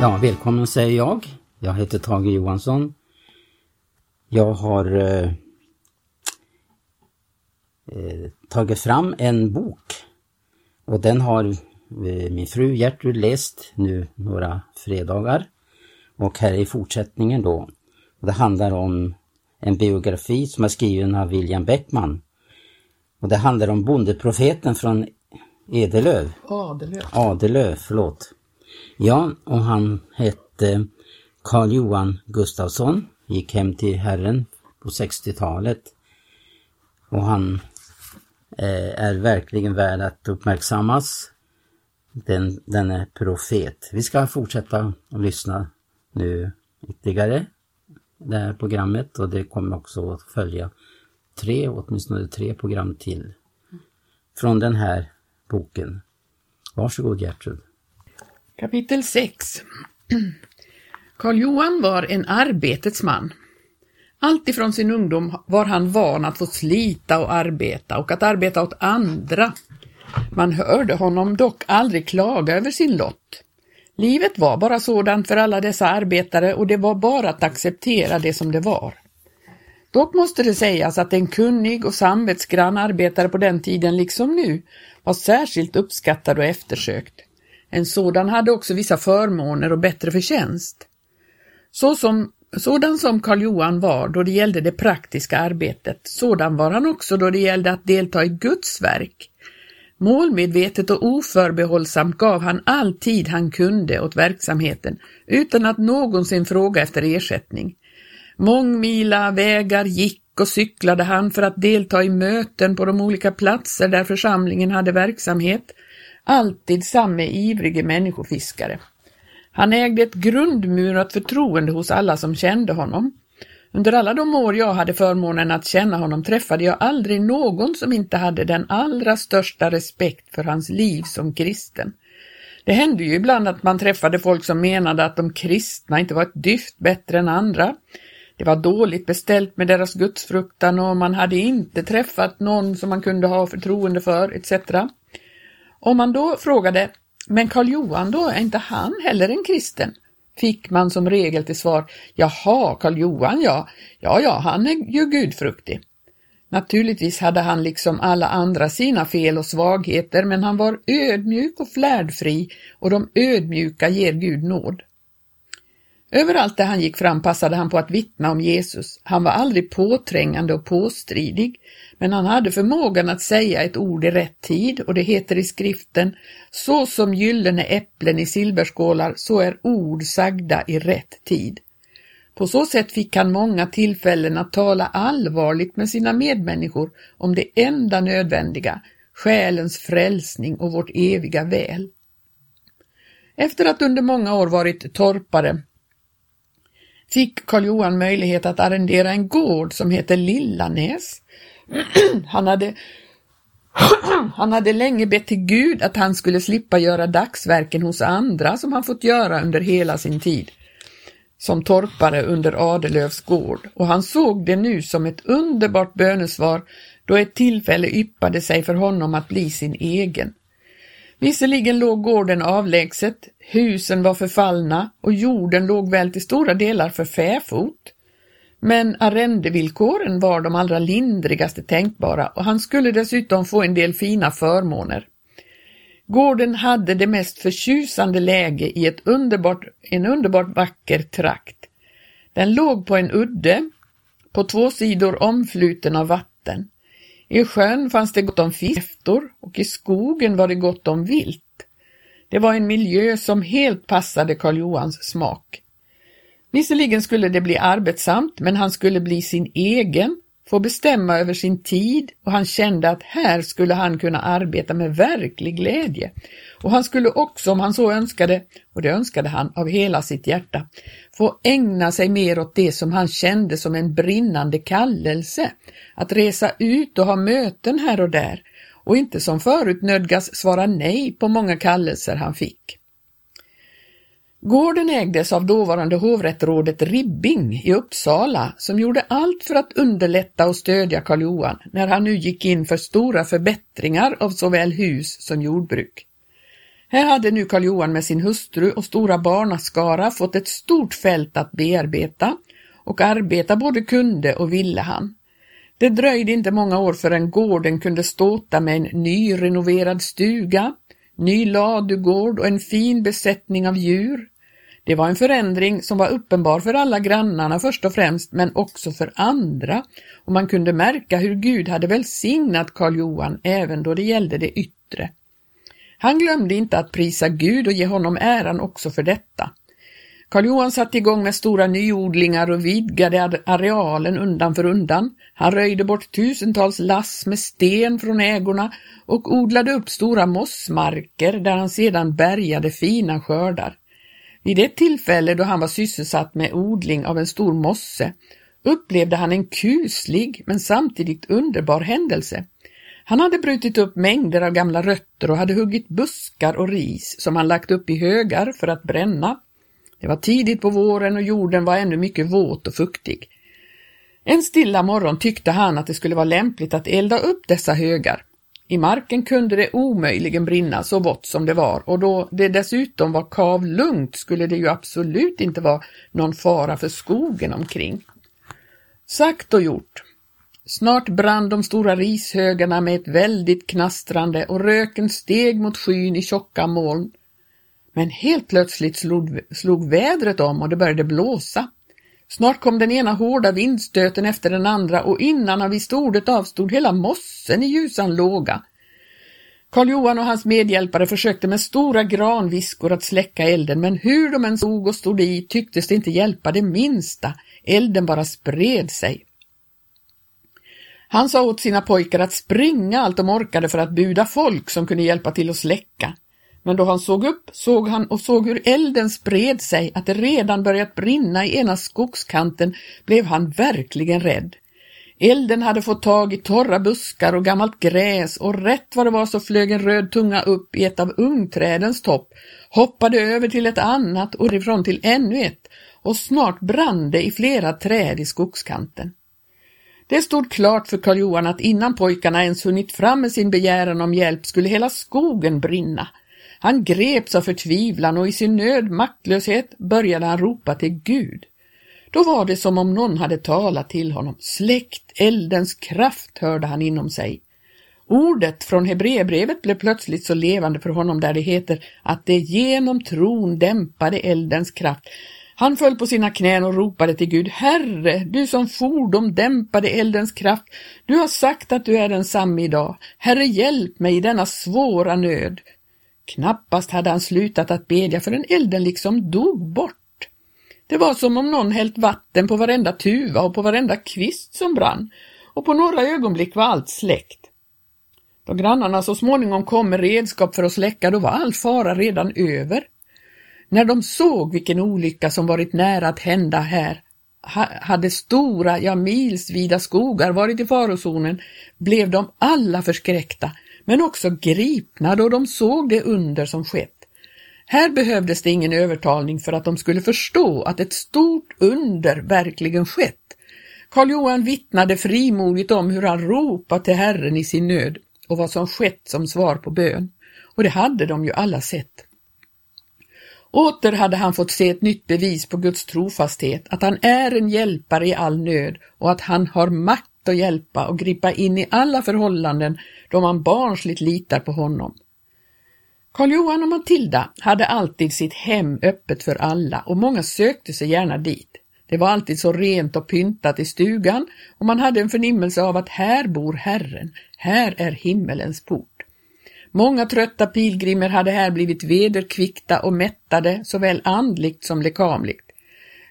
Ja, välkommen säger jag. Jag heter Tage Johansson. Jag har eh, eh, tagit fram en bok och den har eh, min fru Gertrud läst nu några fredagar. Och här är fortsättningen då. Det handlar om en biografi som är skriven av William Beckman. Och det handlar om bondeprofeten från Edelöv. Adelöv. Adelöv, förlåt. Ja, och han hette Karl Johan Gustafsson, gick hem till Herren på 60-talet. Och han eh, är verkligen värd att uppmärksammas. Den, denne profet. Vi ska fortsätta att lyssna nu ytterligare det här programmet och det kommer också att följa tre, åtminstone tre program till från den här boken. Varsågod Gertrud. Kapitel 6 Karl Johan var en arbetets man. Alltifrån sin ungdom var han van att få slita och arbeta och att arbeta åt andra. Man hörde honom dock aldrig klaga över sin lott. Livet var bara sådant för alla dessa arbetare och det var bara att acceptera det som det var. Dock måste det sägas att en kunnig och samvetsgrann arbetare på den tiden, liksom nu, var särskilt uppskattad och eftersökt. En sådan hade också vissa förmåner och bättre förtjänst. Så som, sådan som Karl Johan var då det gällde det praktiska arbetet, sådan var han också då det gällde att delta i Guds verk. Målmedvetet och oförbehållsamt gav han all tid han kunde åt verksamheten utan att någonsin fråga efter ersättning. Mångmila vägar gick och cyklade han för att delta i möten på de olika platser där församlingen hade verksamhet, alltid samme ivrige människofiskare. Han ägde ett grundmurat förtroende hos alla som kände honom. Under alla de år jag hade förmånen att känna honom träffade jag aldrig någon som inte hade den allra största respekt för hans liv som kristen. Det hände ju ibland att man träffade folk som menade att de kristna inte var ett dyft bättre än andra. Det var dåligt beställt med deras gudsfruktan och man hade inte träffat någon som man kunde ha förtroende för, etc. Om man då frågade, men Karl Johan då, är inte han heller en kristen? Fick man som regel till svar, jaha, Karl Johan ja, ja, ja, han är ju gudfruktig. Naturligtvis hade han liksom alla andra sina fel och svagheter, men han var ödmjuk och flärdfri och de ödmjuka ger Gud nåd. Överallt där han gick fram passade han på att vittna om Jesus. Han var aldrig påträngande och påstridig, men han hade förmågan att säga ett ord i rätt tid och det heter i skriften Så som gyllene äpplen i silverskålar, så är ord sagda i rätt tid. På så sätt fick han många tillfällen att tala allvarligt med sina medmänniskor om det enda nödvändiga, själens frälsning och vårt eviga väl. Efter att under många år varit torpare fick Karl Johan möjlighet att arrendera en gård som heter Lillanäs. Han hade, han hade länge bett till Gud att han skulle slippa göra dagsverken hos andra som han fått göra under hela sin tid som torpare under Adelövs gård och han såg det nu som ett underbart bönesvar då ett tillfälle yppade sig för honom att bli sin egen. Visserligen låg gården avlägset, husen var förfallna och jorden låg väl till stora delar för fäfot. Men arrendevillkoren var de allra lindrigaste tänkbara och han skulle dessutom få en del fina förmåner. Gården hade det mest förtjusande läge i ett underbart, en underbart vacker trakt. Den låg på en udde, på två sidor omfluten av vatten. I sjön fanns det gott om fisktor och i skogen var det gott om vilt. Det var en miljö som helt passade Karl Johans smak. Visserligen skulle det bli arbetsamt, men han skulle bli sin egen, få bestämma över sin tid och han kände att här skulle han kunna arbeta med verklig glädje. Och han skulle också, om han så önskade, och det önskade han av hela sitt hjärta, få ägna sig mer åt det som han kände som en brinnande kallelse, att resa ut och ha möten här och där och inte som förut nödgas svara nej på många kallelser han fick. Gården ägdes av dåvarande hovrättrådet Ribbing i Uppsala som gjorde allt för att underlätta och stödja Karl Johan när han nu gick in för stora förbättringar av såväl hus som jordbruk. Här hade nu Karl Johan med sin hustru och stora barnaskara fått ett stort fält att bearbeta och arbeta både kunde och ville han. Det dröjde inte många år förrän gården kunde ståta med en nyrenoverad stuga, ny ladugård och en fin besättning av djur. Det var en förändring som var uppenbar för alla grannarna först och främst, men också för andra, och man kunde märka hur Gud hade välsignat Karl Johan även då det gällde det yttre. Han glömde inte att prisa Gud och ge honom äran också för detta. Karl Johan satte igång med stora nyodlingar och vidgade arealen undan för undan. Han röjde bort tusentals lass med sten från ägorna och odlade upp stora mossmarker där han sedan bärgade fina skördar. Vid ett tillfälle då han var sysselsatt med odling av en stor mosse upplevde han en kuslig men samtidigt underbar händelse. Han hade brutit upp mängder av gamla rötter och hade huggit buskar och ris som han lagt upp i högar för att bränna. Det var tidigt på våren och jorden var ännu mycket våt och fuktig. En stilla morgon tyckte han att det skulle vara lämpligt att elda upp dessa högar. I marken kunde det omöjligen brinna så vått som det var och då det dessutom var kavlugnt skulle det ju absolut inte vara någon fara för skogen omkring. Sagt och gjort. Snart brann de stora rishögarna med ett väldigt knastrande och röken steg mot skyn i tjocka moln. Men helt plötsligt slog, slog vädret om och det började blåsa. Snart kom den ena hårda vindstöten efter den andra och innan han visste ordet avstod hela mossen i ljusan låga. Karl Johan och hans medhjälpare försökte med stora granviskor att släcka elden, men hur de än stod och stod i tycktes det inte hjälpa det minsta. Elden bara spred sig. Han sa åt sina pojkar att springa allt de orkade för att buda folk som kunde hjälpa till att släcka. Men då han såg upp såg han och såg hur elden spred sig, att det redan börjat brinna i ena skogskanten, blev han verkligen rädd. Elden hade fått tag i torra buskar och gammalt gräs och rätt vad det var så flög en röd tunga upp i ett av ungträdens topp, hoppade över till ett annat och ifrån till ännu ett och snart brann det i flera träd i skogskanten. Det stod klart för Karl Johan att innan pojkarna ens hunnit fram med sin begäran om hjälp skulle hela skogen brinna. Han greps av förtvivlan och i sin nöd maktlöshet började han ropa till Gud. Då var det som om någon hade talat till honom. Släckt eldens kraft hörde han inom sig. Ordet från Hebreerbrevet blev plötsligt så levande för honom där det heter att det genom tron dämpade eldens kraft. Han föll på sina knän och ropade till Gud, Herre, du som fordom dämpade eldens kraft, du har sagt att du är densamme idag. Herre, hjälp mig i denna svåra nöd. Knappast hade han slutat att bedja förrän elden liksom dog bort. Det var som om någon hällt vatten på varenda tuva och på varenda kvist som brann och på några ögonblick var allt släckt. Då grannarna så småningom kom med redskap för att släcka, då var all fara redan över. När de såg vilken olycka som varit nära att hända här, hade stora, ja milsvida skogar varit i farozonen, blev de alla förskräckta, men också gripna då de såg det under som skett. Här behövdes det ingen övertalning för att de skulle förstå att ett stort under verkligen skett. Karl Johan vittnade frimodigt om hur han ropat till Herren i sin nöd och vad som skett som svar på bön. Och det hade de ju alla sett. Åter hade han fått se ett nytt bevis på Guds trofasthet, att han är en hjälpare i all nöd och att han har makt att hjälpa och gripa in i alla förhållanden då man barnsligt litar på honom. Karl Johan och Matilda hade alltid sitt hem öppet för alla och många sökte sig gärna dit. Det var alltid så rent och pyntat i stugan och man hade en förnimmelse av att här bor Herren, här är himmelens port. Många trötta pilgrimer hade här blivit vederkvickta och mättade såväl andligt som lekamligt.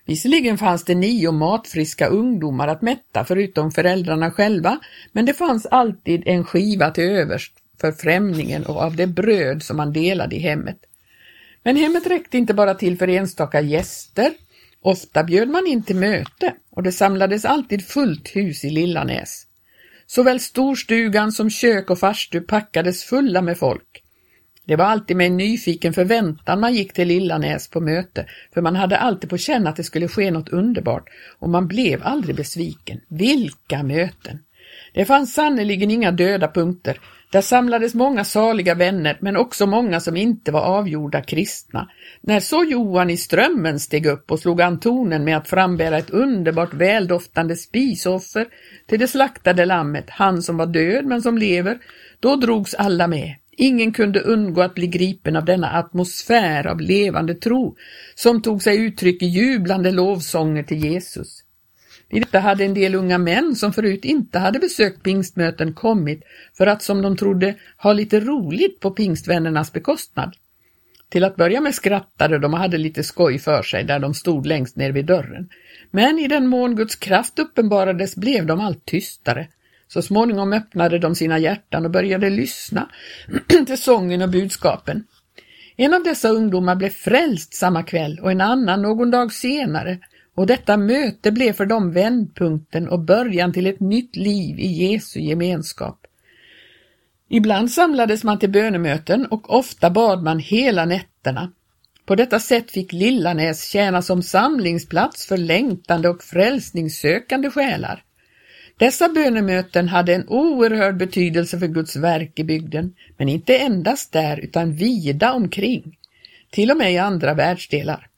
Visserligen fanns det nio matfriska ungdomar att mätta förutom föräldrarna själva, men det fanns alltid en skiva till överst för främlingen och av det bröd som man delade i hemmet. Men hemmet räckte inte bara till för enstaka gäster. Ofta bjöd man in till möte och det samlades alltid fullt hus i Lillanäs. Såväl storstugan som kök och farstu packades fulla med folk. Det var alltid med en nyfiken förväntan man gick till Lillanäs på möte, för man hade alltid på känn att det skulle ske något underbart och man blev aldrig besviken. Vilka möten! Det fanns sannerligen inga döda punkter. Där samlades många saliga vänner, men också många som inte var avgjorda kristna. När så Johan i Strömmen steg upp och slog an tonen med att frambära ett underbart väldoftande spisoffer till det slaktade lammet, han som var död men som lever, då drogs alla med. Ingen kunde undgå att bli gripen av denna atmosfär av levande tro som tog sig uttryck i jublande lovsånger till Jesus. I detta hade en del unga män som förut inte hade besökt pingstmöten kommit för att, som de trodde, ha lite roligt på pingstvännernas bekostnad. Till att börja med skrattade de och hade lite skoj för sig där de stod längst ner vid dörren. Men i den mån Guds kraft uppenbarades blev de allt tystare. Så småningom öppnade de sina hjärtan och började lyssna till sången och budskapen. En av dessa ungdomar blev frälst samma kväll och en annan någon dag senare och detta möte blev för dem vändpunkten och början till ett nytt liv i Jesu gemenskap. Ibland samlades man till bönemöten och ofta bad man hela nätterna. På detta sätt fick Lillanäs tjäna som samlingsplats för längtande och frälsningssökande själar. Dessa bönemöten hade en oerhörd betydelse för Guds verk i bygden, men inte endast där utan vida omkring, till och med i andra världsdelar.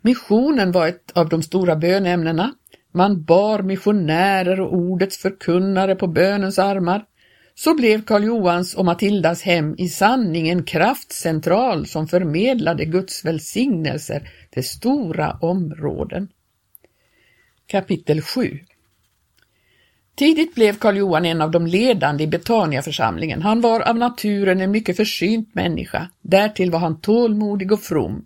Missionen var ett av de stora bönämnena. Man bar missionärer och ordets förkunnare på bönens armar. Så blev Karl Johans och Matildas hem i sanning en kraftcentral som förmedlade Guds välsignelser till stora områden. Kapitel 7 Tidigt blev Karl Johan en av de ledande i Betaniaförsamlingen. Han var av naturen en mycket försynt människa. Därtill var han tålmodig och from.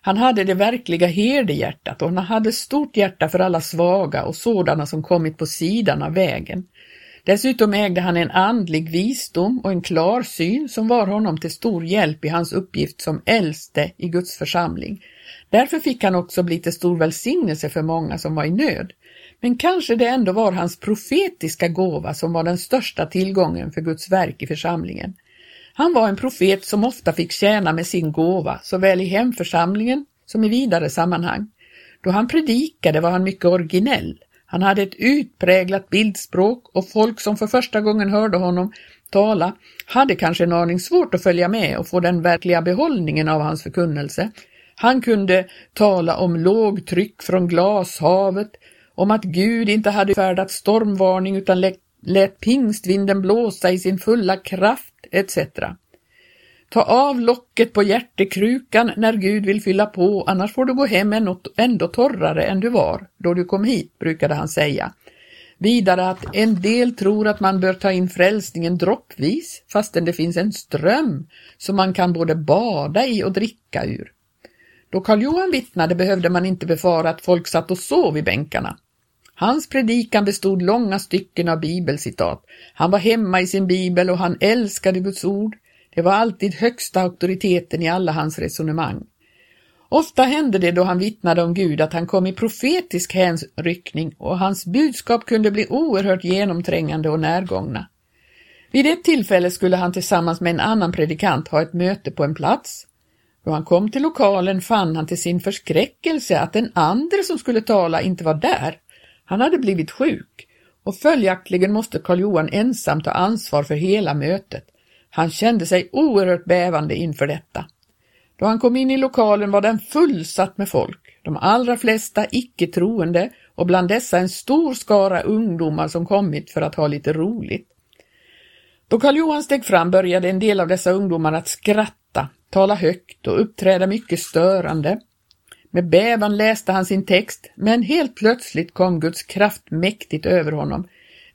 Han hade det verkliga herdehjärtat och han hade stort hjärta för alla svaga och sådana som kommit på sidan av vägen. Dessutom ägde han en andlig visdom och en klar syn som var honom till stor hjälp i hans uppgift som äldste i Guds församling. Därför fick han också bli till stor välsignelse för många som var i nöd. Men kanske det ändå var hans profetiska gåva som var den största tillgången för Guds verk i församlingen. Han var en profet som ofta fick tjäna med sin gåva, såväl i hemförsamlingen som i vidare sammanhang. Då han predikade var han mycket originell. Han hade ett utpräglat bildspråk och folk som för första gången hörde honom tala hade kanske en aning svårt att följa med och få den verkliga behållningen av hans förkunnelse. Han kunde tala om lågtryck från glashavet, om att Gud inte hade färdat stormvarning utan lät pingstvinden blåsa i sin fulla kraft etc. Ta av locket på hjärtekrukan när Gud vill fylla på, annars får du gå hem ändå torrare än du var då du kom hit, brukade han säga. Vidare att en del tror att man bör ta in frälsningen droppvis, fastän det finns en ström som man kan både bada i och dricka ur. Då Karl Johan vittnade behövde man inte befara att folk satt och sov i bänkarna. Hans predikan bestod långa stycken av bibelcitat. Han var hemma i sin bibel och han älskade Guds ord. Det var alltid högsta auktoriteten i alla hans resonemang. Ofta hände det då han vittnade om Gud att han kom i profetisk hänryckning och hans budskap kunde bli oerhört genomträngande och närgångna. Vid ett tillfälle skulle han tillsammans med en annan predikant ha ett möte på en plats. Då han kom till lokalen fann han till sin förskräckelse att den andre som skulle tala inte var där han hade blivit sjuk och följaktligen måste Karl Johan ensam ta ansvar för hela mötet. Han kände sig oerhört bävande inför detta. Då han kom in i lokalen var den fullsatt med folk, de allra flesta icke-troende och bland dessa en stor skara ungdomar som kommit för att ha lite roligt. Då Karl Johan steg fram började en del av dessa ungdomar att skratta, tala högt och uppträda mycket störande. Med bävan läste han sin text, men helt plötsligt kom Guds kraft mäktigt över honom.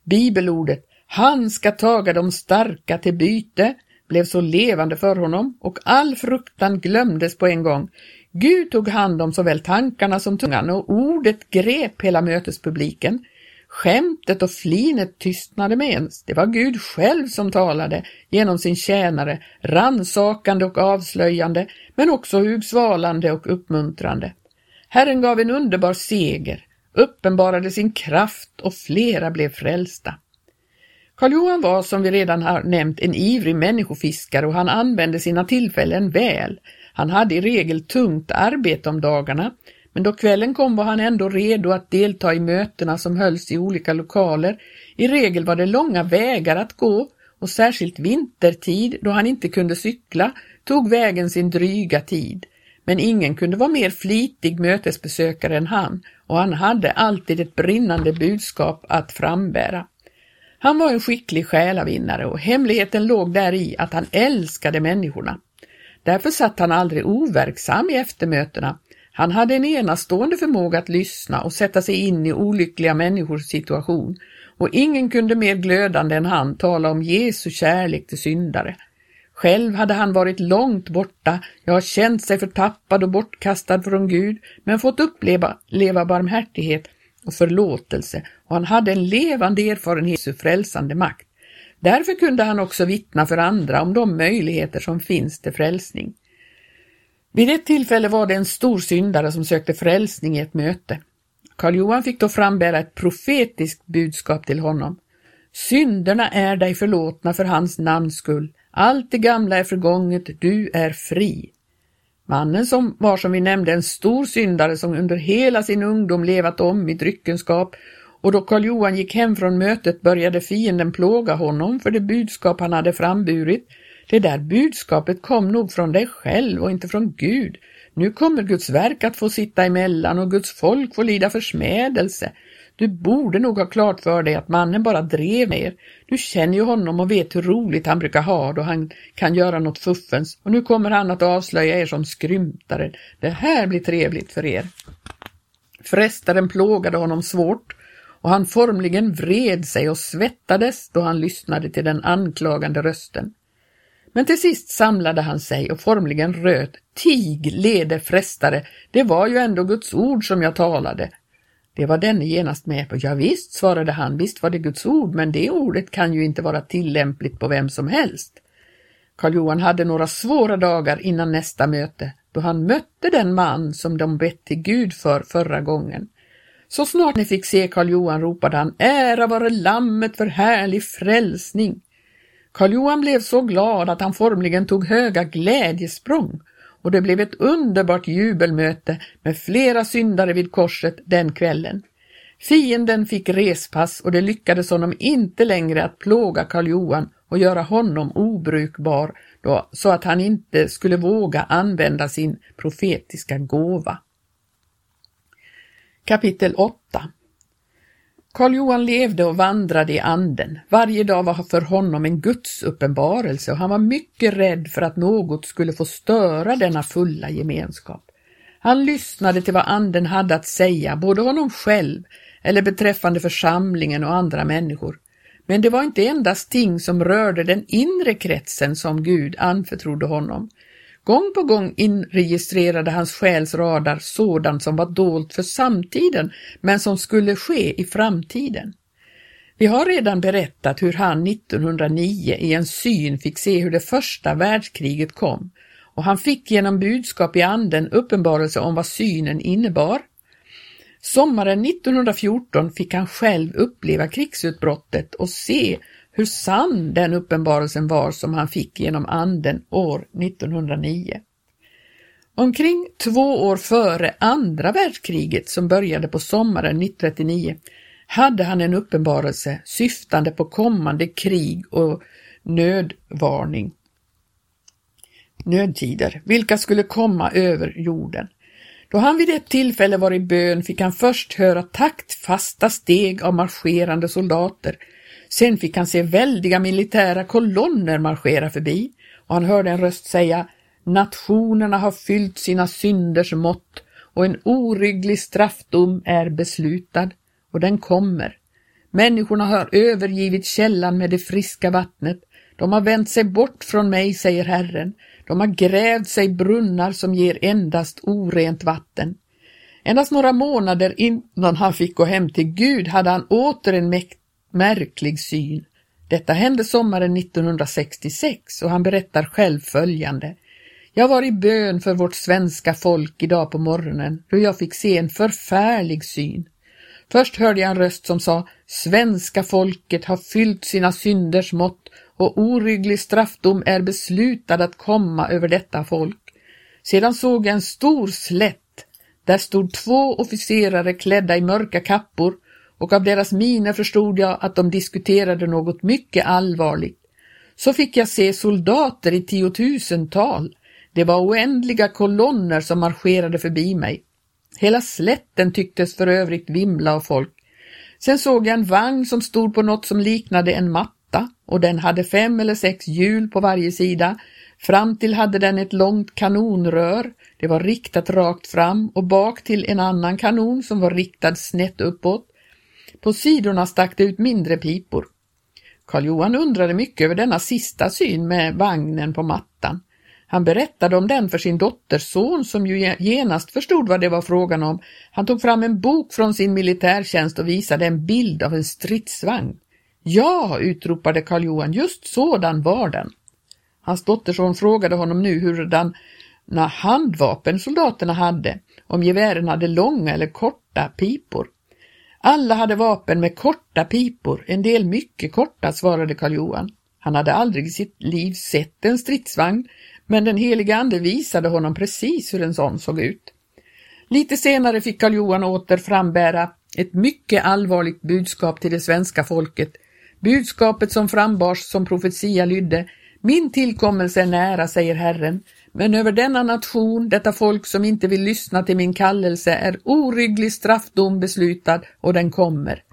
Bibelordet ”Han ska taga de starka till byte” blev så levande för honom och all fruktan glömdes på en gång. Gud tog hand om såväl tankarna som tungan och ordet grep hela mötespubliken. Skämtet och flinet tystnade med ens. Det var Gud själv som talade genom sin tjänare, ransakande och avslöjande, men också hugsvalande och uppmuntrande. Herren gav en underbar seger, uppenbarade sin kraft och flera blev frälsta. Karl Johan var, som vi redan har nämnt, en ivrig människofiskare och han använde sina tillfällen väl. Han hade i regel tungt arbete om dagarna, men då kvällen kom var han ändå redo att delta i mötena som hölls i olika lokaler. I regel var det långa vägar att gå och särskilt vintertid då han inte kunde cykla tog vägen sin dryga tid. Men ingen kunde vara mer flitig mötesbesökare än han och han hade alltid ett brinnande budskap att frambära. Han var en skicklig själavinnare och hemligheten låg där i att han älskade människorna. Därför satt han aldrig overksam i eftermötena. Han hade en enastående förmåga att lyssna och sätta sig in i olyckliga människors situation och ingen kunde mer glödande än han tala om Jesu kärlek till syndare. Själv hade han varit långt borta, ja, känt sig förtappad och bortkastad från Gud, men fått uppleva leva barmhärtighet och förlåtelse och han hade en levande erfarenhet av frälsande makt. Därför kunde han också vittna för andra om de möjligheter som finns till frälsning. Vid ett tillfälle var det en stor syndare som sökte frälsning i ett möte. Karl Johan fick då frambära ett profetiskt budskap till honom. Synderna är dig förlåtna för hans namns skull. Allt det gamla är förgånget, du är fri. Mannen som var som vi nämnde en stor syndare som under hela sin ungdom levat om i dryckenskap och då Karl Johan gick hem från mötet började fienden plåga honom för det budskap han hade framburit. Det där budskapet kom nog från dig själv och inte från Gud. Nu kommer Guds verk att få sitta emellan och Guds folk får lida försmädelse. Du borde nog ha klart för dig att mannen bara drev med er. Du känner ju honom och vet hur roligt han brukar ha då han kan göra något fuffens och nu kommer han att avslöja er som skrymtare. Det här blir trevligt för er. Frestaren plågade honom svårt och han formligen vred sig och svettades då han lyssnade till den anklagande rösten. Men till sist samlade han sig och formligen röt. Tig, leder frestare, det var ju ändå Guds ord som jag talade. Det var denne genast med på. Ja, visst, svarade han, visst var det Guds ord, men det ordet kan ju inte vara tillämpligt på vem som helst. Karl Johan hade några svåra dagar innan nästa möte, då han mötte den man som de bett till Gud för förra gången. Så snart ni fick se Karl Johan ropade han Ära vare lammet för härlig frälsning. Karl Johan blev så glad att han formligen tog höga glädjesprång och det blev ett underbart jubelmöte med flera syndare vid korset den kvällen. Fienden fick respass och det lyckades honom inte längre att plåga Karl Johan och göra honom obrukbar då, så att han inte skulle våga använda sin profetiska gåva. Kapitel 8 Karl Johan levde och vandrade i anden. Varje dag var för honom en Guds uppenbarelse och han var mycket rädd för att något skulle få störa denna fulla gemenskap. Han lyssnade till vad anden hade att säga, både honom själv eller beträffande församlingen och andra människor. Men det var inte endast ting som rörde den inre kretsen som Gud anförtrodde honom. Gång på gång inregistrerade hans själs radar sådant som var dolt för samtiden men som skulle ske i framtiden. Vi har redan berättat hur han 1909 i en syn fick se hur det första världskriget kom och han fick genom budskap i anden uppenbarelse om vad synen innebar. Sommaren 1914 fick han själv uppleva krigsutbrottet och se hur sann den uppenbarelsen var som han fick genom anden år 1909. Omkring två år före andra världskriget som började på sommaren 1939 hade han en uppenbarelse syftande på kommande krig och nödvarning. Nödtider, vilka skulle komma över jorden. Då han vid ett tillfälle var i bön fick han först höra taktfasta steg av marscherande soldater Sen fick han se väldiga militära kolonner marschera förbi och han hörde en röst säga Nationerna har fyllt sina synders mått och en orygglig straffdom är beslutad och den kommer. Människorna har övergivit källan med det friska vattnet. De har vänt sig bort från mig, säger Herren. De har grävt sig brunnar som ger endast orent vatten. Endast några månader innan han fick gå hem till Gud hade han åter en mäktig märklig syn. Detta hände sommaren 1966 och han berättar själv följande. Jag var i bön för vårt svenska folk idag på morgonen då jag fick se en förfärlig syn. Först hörde jag en röst som sa Svenska folket har fyllt sina synders mått och orygglig straffdom är beslutad att komma över detta folk. Sedan såg jag en stor slätt. Där stod två officerare klädda i mörka kappor och av deras miner förstod jag att de diskuterade något mycket allvarligt. så fick jag se soldater i tiotusental. Det var oändliga kolonner som marscherade förbi mig. Hela slätten tycktes för övrigt vimla av folk. Sen såg jag en vagn som stod på något som liknade en matta och den hade fem eller sex hjul på varje sida. Fram till hade den ett långt kanonrör. Det var riktat rakt fram och bak till en annan kanon som var riktad snett uppåt. På sidorna stack det ut mindre pipor. Karl Johan undrade mycket över denna sista syn med vagnen på mattan. Han berättade om den för sin dotterson som ju genast förstod vad det var frågan om. Han tog fram en bok från sin militärtjänst och visade en bild av en stridsvagn. Ja, utropade Karl Johan, just sådan var den. Hans dotterson frågade honom nu hurdana handvapen soldaterna hade, om gevären hade långa eller korta pipor. Alla hade vapen med korta pipor, en del mycket korta, svarade Karl Johan. Han hade aldrig i sitt liv sett en stridsvagn, men den heliga ande visade honom precis hur en sån såg ut. Lite senare fick Karl Johan åter frambära ett mycket allvarligt budskap till det svenska folket. Budskapet som frambars som profetia lydde Min tillkommelse är nära, säger Herren, men över denna nation, detta folk som inte vill lyssna till min kallelse, är orygglig straffdom beslutad och den kommer.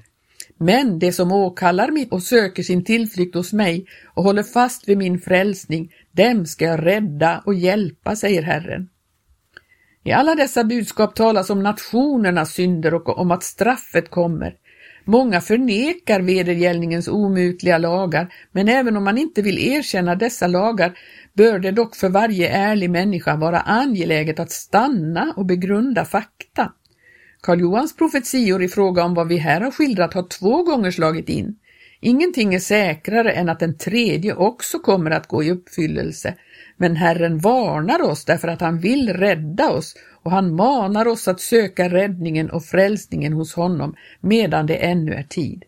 Men det som åkallar mig och söker sin tillflykt hos mig och håller fast vid min frälsning, dem ska jag rädda och hjälpa, säger Herren. I alla dessa budskap talas om nationernas synder och om att straffet kommer. Många förnekar vedergällningens omutliga lagar, men även om man inte vill erkänna dessa lagar bör det dock för varje ärlig människa vara angeläget att stanna och begrunda fakta. Karl Johans profetior i fråga om vad vi här har skildrat har två gånger slagit in. Ingenting är säkrare än att den tredje också kommer att gå i uppfyllelse. Men Herren varnar oss därför att han vill rädda oss och han manar oss att söka räddningen och frälsningen hos honom medan det ännu är tid.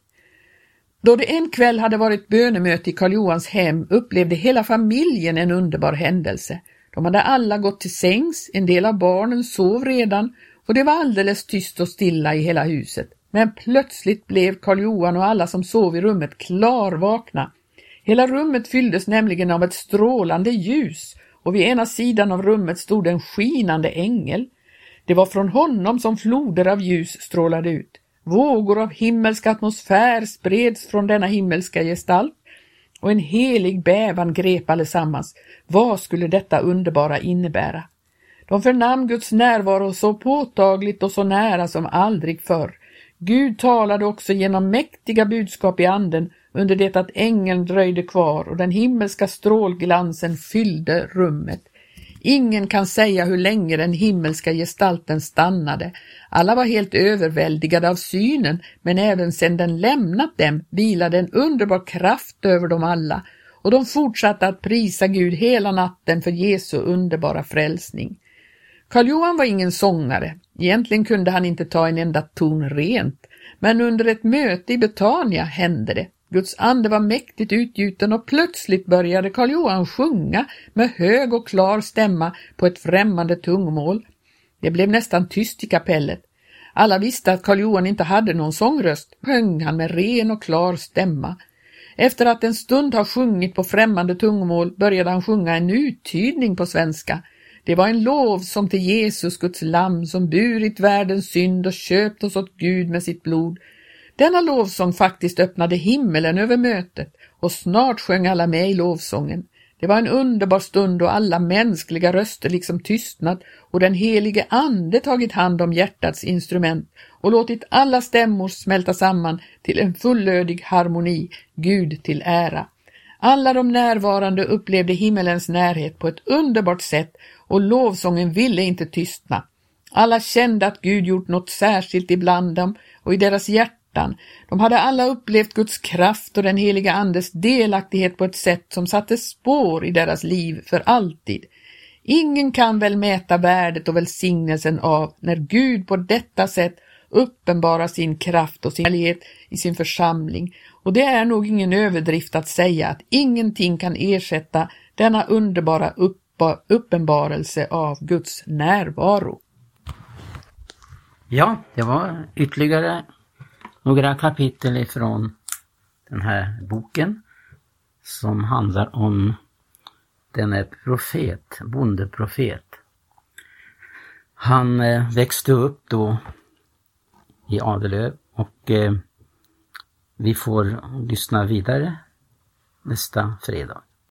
Då det en kväll hade varit bönemöte i Karl Johans hem upplevde hela familjen en underbar händelse. De hade alla gått till sängs, en del av barnen sov redan och det var alldeles tyst och stilla i hela huset. Men plötsligt blev Karl Johan och alla som sov i rummet klarvakna. Hela rummet fylldes nämligen av ett strålande ljus och vid ena sidan av rummet stod en skinande ängel. Det var från honom som floder av ljus strålade ut. Vågor av himmelsk atmosfär spreds från denna himmelska gestalt och en helig bävan grep allesammans. Vad skulle detta underbara innebära? De förnam Guds närvaro så påtagligt och så nära som aldrig förr. Gud talade också genom mäktiga budskap i anden under det att ängeln dröjde kvar och den himmelska strålglansen fyllde rummet. Ingen kan säga hur länge den himmelska gestalten stannade. Alla var helt överväldigade av synen, men även sedan den lämnat dem vilade en underbar kraft över dem alla och de fortsatte att prisa Gud hela natten för Jesu underbara frälsning. Karl Johan var ingen sångare. Egentligen kunde han inte ta en enda ton rent, men under ett möte i Betania hände det. Guds ande var mäktigt utgjuten och plötsligt började Karl Johan sjunga med hög och klar stämma på ett främmande tungomål. Det blev nästan tyst i kapellet. Alla visste att Karl Johan inte hade någon sångröst, sjöng han med ren och klar stämma. Efter att en stund ha sjungit på främmande tungomål började han sjunga en uttydning på svenska. Det var en lov som till Jesus, Guds lamm, som burit världens synd och köpt oss åt Gud med sitt blod. Denna lovsång faktiskt öppnade himmelen över mötet och snart sjöng alla med i lovsången. Det var en underbar stund då alla mänskliga röster liksom tystnat och den helige Ande tagit hand om hjärtats instrument och låtit alla stämmor smälta samman till en fullödig harmoni, Gud till ära. Alla de närvarande upplevde himmelens närhet på ett underbart sätt och lovsången ville inte tystna. Alla kände att Gud gjort något särskilt ibland dem och i deras hjärtan. De hade alla upplevt Guds kraft och den heliga Andes delaktighet på ett sätt som satte spår i deras liv för alltid. Ingen kan väl mäta värdet och välsignelsen av när Gud på detta sätt uppenbarar sin kraft och sin helighet i sin församling och det är nog ingen överdrift att säga att ingenting kan ersätta denna underbara upp uppenbarelse av Guds närvaro. Ja, det var ytterligare några kapitel ifrån den här boken som handlar om denne profet, bondeprofet. Han eh, växte upp då i Adelöv och eh, vi får lyssna vidare nästa fredag.